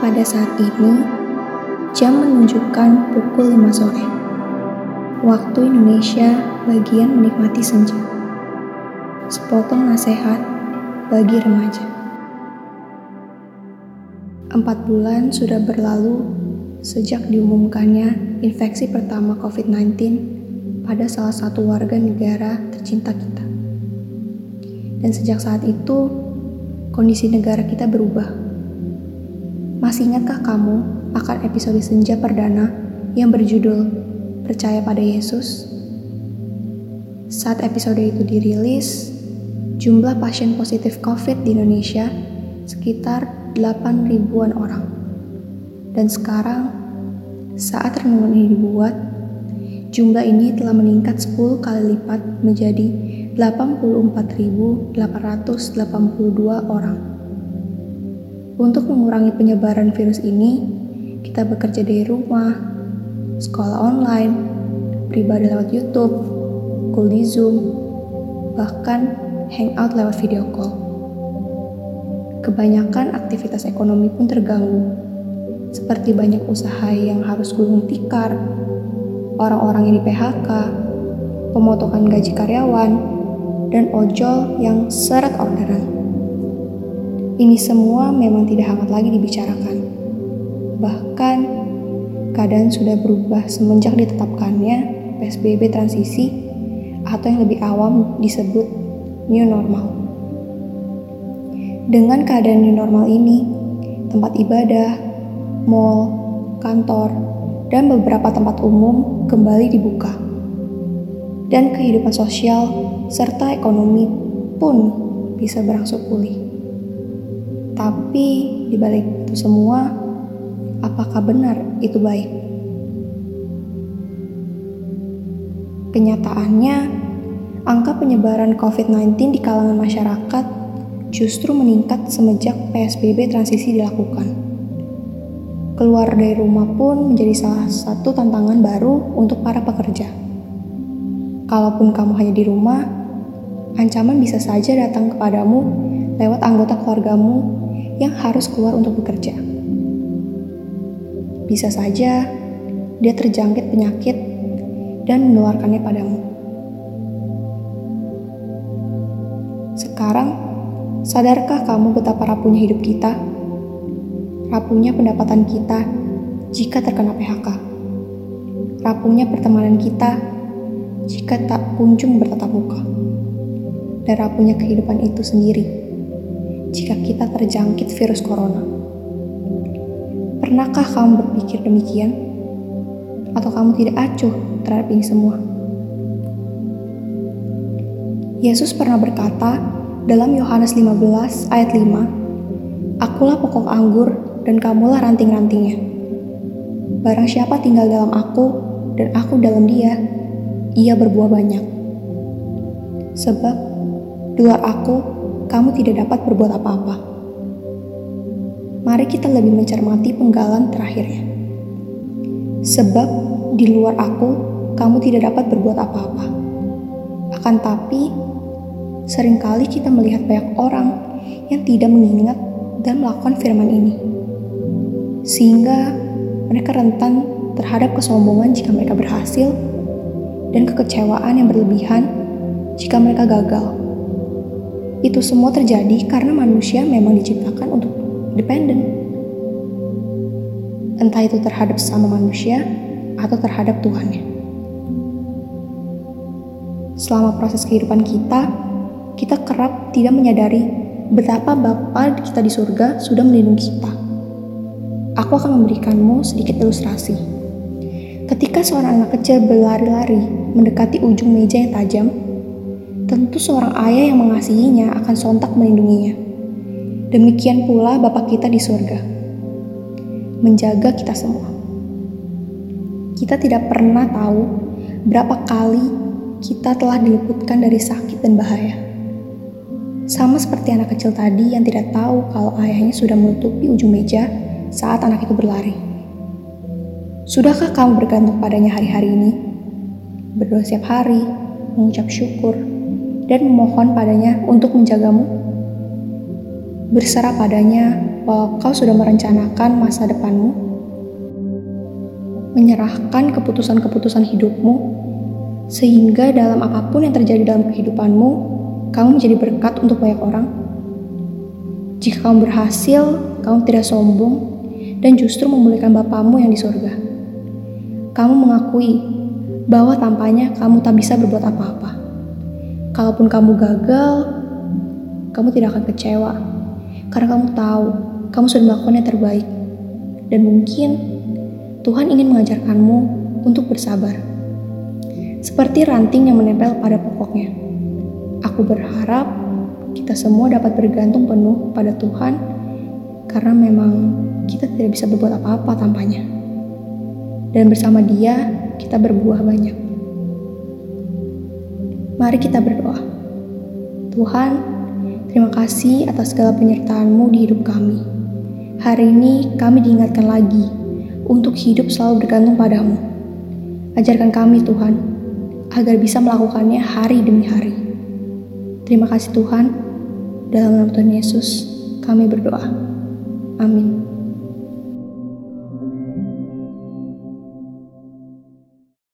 Pada saat ini, jam menunjukkan pukul 5 sore. Waktu Indonesia bagian menikmati senja. Sepotong nasihat bagi remaja. Empat bulan sudah berlalu sejak diumumkannya infeksi pertama COVID-19 pada salah satu warga negara tercinta kita. Dan sejak saat itu, kondisi negara kita berubah masih ingatkah kamu akan episode Senja Perdana yang berjudul Percaya pada Yesus? Saat episode itu dirilis, jumlah pasien positif COVID di Indonesia sekitar 8 ribuan orang. Dan sekarang, saat renungan ini dibuat, jumlah ini telah meningkat 10 kali lipat menjadi 84.882 orang. Untuk mengurangi penyebaran virus ini, kita bekerja dari rumah, sekolah online, pribadi lewat YouTube, call di Zoom, bahkan hangout lewat video call. Kebanyakan aktivitas ekonomi pun terganggu, seperti banyak usaha yang harus gulung tikar, orang-orang yang di PHK, pemotongan gaji karyawan, dan ojol yang seret orderan. Ini semua memang tidak hangat lagi dibicarakan. Bahkan, keadaan sudah berubah semenjak ditetapkannya PSBB transisi atau yang lebih awam disebut new normal. Dengan keadaan new normal ini, tempat ibadah, mall, kantor, dan beberapa tempat umum kembali dibuka. Dan kehidupan sosial serta ekonomi pun bisa berangsur pulih. Tapi di balik itu semua, apakah benar itu baik? Kenyataannya, angka penyebaran COVID-19 di kalangan masyarakat justru meningkat semenjak PSBB transisi dilakukan. Keluar dari rumah pun menjadi salah satu tantangan baru untuk para pekerja. Kalaupun kamu hanya di rumah, ancaman bisa saja datang kepadamu lewat anggota keluargamu yang harus keluar untuk bekerja. Bisa saja dia terjangkit penyakit dan menularkannya padamu. Sekarang, sadarkah kamu betapa rapuhnya hidup kita? Rapuhnya pendapatan kita jika terkena PHK. Rapuhnya pertemanan kita jika tak kunjung bertatap muka. Dan rapuhnya kehidupan itu sendiri jika kita terjangkit virus corona. Pernahkah kamu berpikir demikian? Atau kamu tidak acuh terhadap ini semua? Yesus pernah berkata dalam Yohanes 15 ayat 5, Akulah pokok anggur dan kamulah ranting-rantingnya. Barang siapa tinggal dalam aku dan aku dalam dia, ia berbuah banyak. Sebab di luar aku kamu tidak dapat berbuat apa-apa. Mari kita lebih mencermati penggalan terakhirnya. Sebab di luar aku, kamu tidak dapat berbuat apa-apa. Akan tapi, sering kali kita melihat banyak orang yang tidak mengingat dan melakukan firman ini. Sehingga mereka rentan terhadap kesombongan jika mereka berhasil dan kekecewaan yang berlebihan jika mereka gagal. Itu semua terjadi karena manusia memang diciptakan untuk dependen. Entah itu terhadap sama manusia atau terhadap Tuhannya. Selama proses kehidupan kita, kita kerap tidak menyadari betapa Bapa kita di surga sudah melindungi kita. Aku akan memberikanmu sedikit ilustrasi. Ketika seorang anak kecil berlari-lari mendekati ujung meja yang tajam, tentu seorang ayah yang mengasihinya akan sontak melindunginya. Demikian pula Bapak kita di surga, menjaga kita semua. Kita tidak pernah tahu berapa kali kita telah diluputkan dari sakit dan bahaya. Sama seperti anak kecil tadi yang tidak tahu kalau ayahnya sudah menutupi ujung meja saat anak itu berlari. Sudahkah kamu bergantung padanya hari-hari ini? Berdoa setiap hari, mengucap syukur, dan memohon padanya untuk menjagamu? berserah padanya walau kau sudah merencanakan masa depanmu, menyerahkan keputusan-keputusan hidupmu, sehingga dalam apa pun yang terjadi dalam kehidupanmu, kamu menjadi berkat untuk banyak orang. Jika kamu berhasil, kamu tidak sombong dan justru memuliakan Bapamu yang di surga. Kamu mengakui bahwa tampaknya kamu tak bisa berbuat apa-apa. Kalaupun kamu gagal, kamu tidak akan kecewa karena kamu tahu kamu sudah melakukan yang terbaik. Dan mungkin Tuhan ingin mengajarkanmu untuk bersabar. Seperti ranting yang menempel pada pokoknya. Aku berharap kita semua dapat bergantung penuh pada Tuhan karena memang kita tidak bisa berbuat apa-apa tanpanya. Dan bersama dia, kita berbuah banyak. Mari kita berdoa. Tuhan, terima kasih atas segala penyertaan-Mu di hidup kami. Hari ini kami diingatkan lagi untuk hidup selalu bergantung padamu. Ajarkan kami Tuhan, agar bisa melakukannya hari demi hari. Terima kasih Tuhan, dalam nama Tuhan Yesus kami berdoa. Amin.